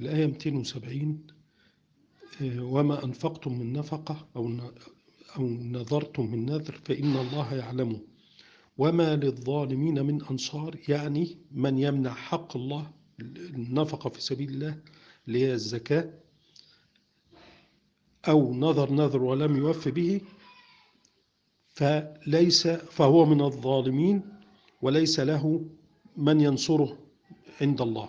الآية 270 آه، وما أنفقتم من نفقة أو أو نذرتم من نذر فإن الله يعلمه وما للظالمين من أنصار يعني من يمنع حق الله النفقة في سبيل الله اللي هي الزكاة أو نذر نذر ولم يوف به فليس فهو من الظالمين وليس له من ينصره عند الله.